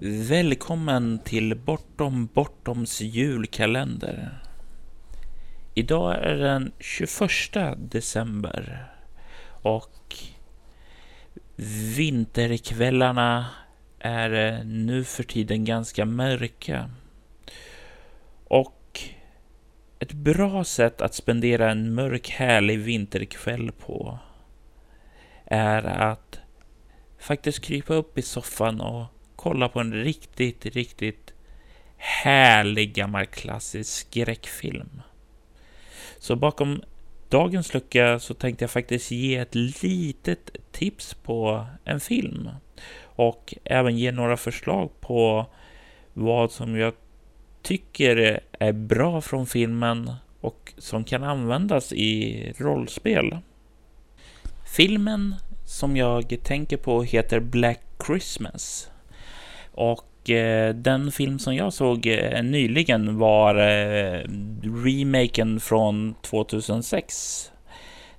Välkommen till Bortom Bortoms julkalender. Idag är den 21 december och vinterkvällarna är nu för tiden ganska mörka. Och ett bra sätt att spendera en mörk härlig vinterkväll på är att faktiskt krypa upp i soffan och kolla på en riktigt, riktigt härlig gammal klassisk skräckfilm. Så bakom dagens lucka så tänkte jag faktiskt ge ett litet tips på en film och även ge några förslag på vad som jag tycker är bra från filmen och som kan användas i rollspel. Filmen som jag tänker på heter Black Christmas. Och eh, den film som jag såg eh, nyligen var eh, remaken från 2006.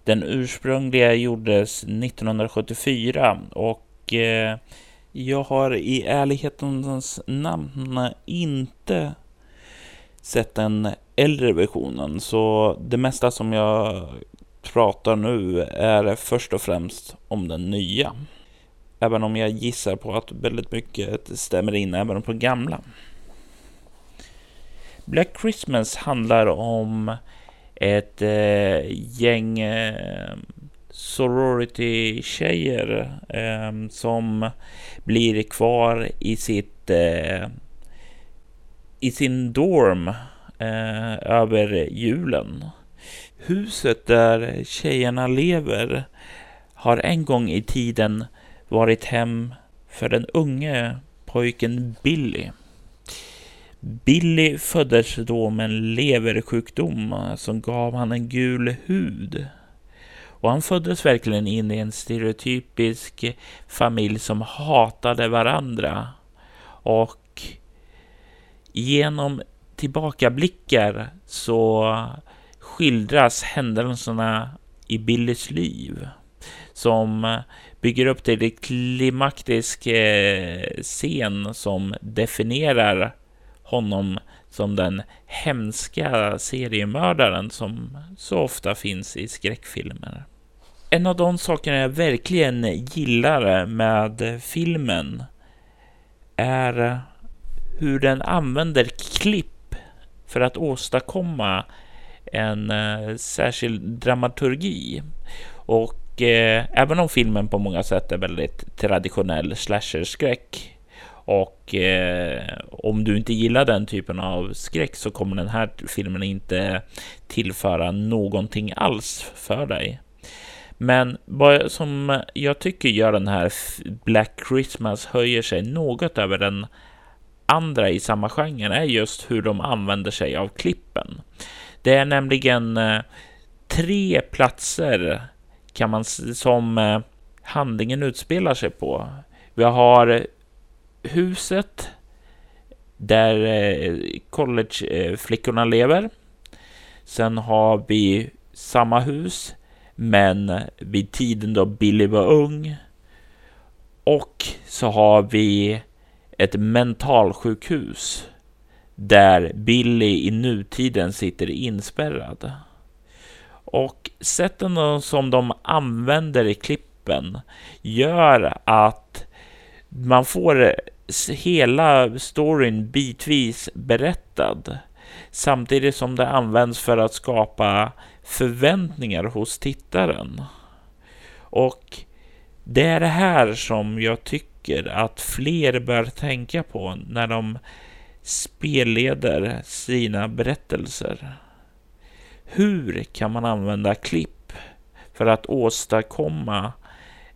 Den ursprungliga gjordes 1974 och eh, jag har i ärlighetens namn inte sett den äldre versionen, så det mesta som jag pratar nu är först och främst om den nya. Även om jag gissar på att väldigt mycket stämmer in även på gamla. Black Christmas handlar om ett eh, gäng eh, sorority-tjejer eh, som blir kvar i sitt eh, i sin dorm eh, över julen. Huset där tjejerna lever har en gång i tiden varit hem för den unge pojken Billy. Billy föddes då med en leversjukdom som gav han en gul hud. Och han föddes verkligen in i en stereotypisk familj som hatade varandra. Och genom tillbakablickar så skildras händelserna i Billys liv som eh, bygger upp till en klimaktisk eh, scen som definierar honom som den hemska seriemördaren som så ofta finns i skräckfilmer. En av de sakerna jag verkligen gillar med filmen är hur den använder klipp för att åstadkomma en eh, särskild dramaturgi. Och eh, även om filmen på många sätt är väldigt traditionell slasher-skräck och eh, om du inte gillar den typen av skräck så kommer den här filmen inte tillföra någonting alls för dig. Men vad som jag tycker gör den här Black Christmas höjer sig något över den andra i samma genre är just hur de använder sig av klippen. Det är nämligen eh, tre platser kan man som eh, handlingen utspelar sig på. Vi har huset där eh, collegeflickorna lever. Sen har vi samma hus, men vid tiden då Billy var ung. Och så har vi ett mentalsjukhus där Billy i nutiden sitter inspärrad. Och sätten som de använder i klippen gör att man får hela storyn bitvis berättad samtidigt som det används för att skapa förväntningar hos tittaren. Och det är det här som jag tycker att fler bör tänka på när de spelleder sina berättelser. Hur kan man använda klipp för att åstadkomma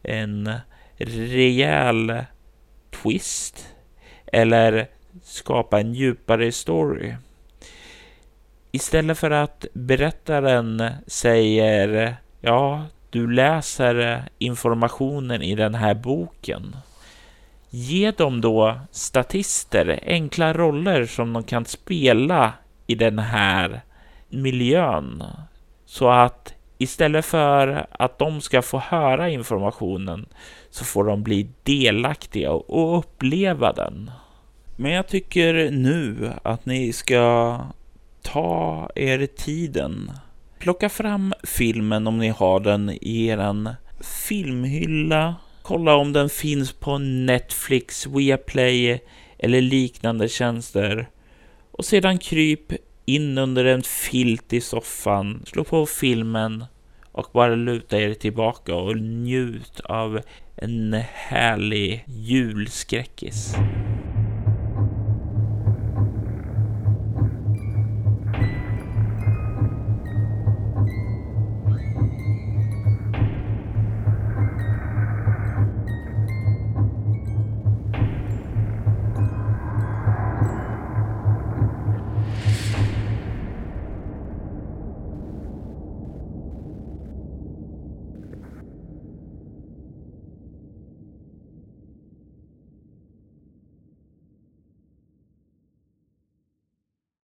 en rejäl twist eller skapa en djupare story? Istället för att berättaren säger ja, du läser informationen i den här boken Ge dem då statister, enkla roller som de kan spela i den här miljön. Så att istället för att de ska få höra informationen så får de bli delaktiga och uppleva den. Men jag tycker nu att ni ska ta er tiden. Plocka fram filmen om ni har den i er filmhylla. Kolla om den finns på Netflix, Viaplay eller liknande tjänster. Och sedan kryp in under en filt i soffan, slå på filmen och bara luta er tillbaka och njut av en härlig julskräckis.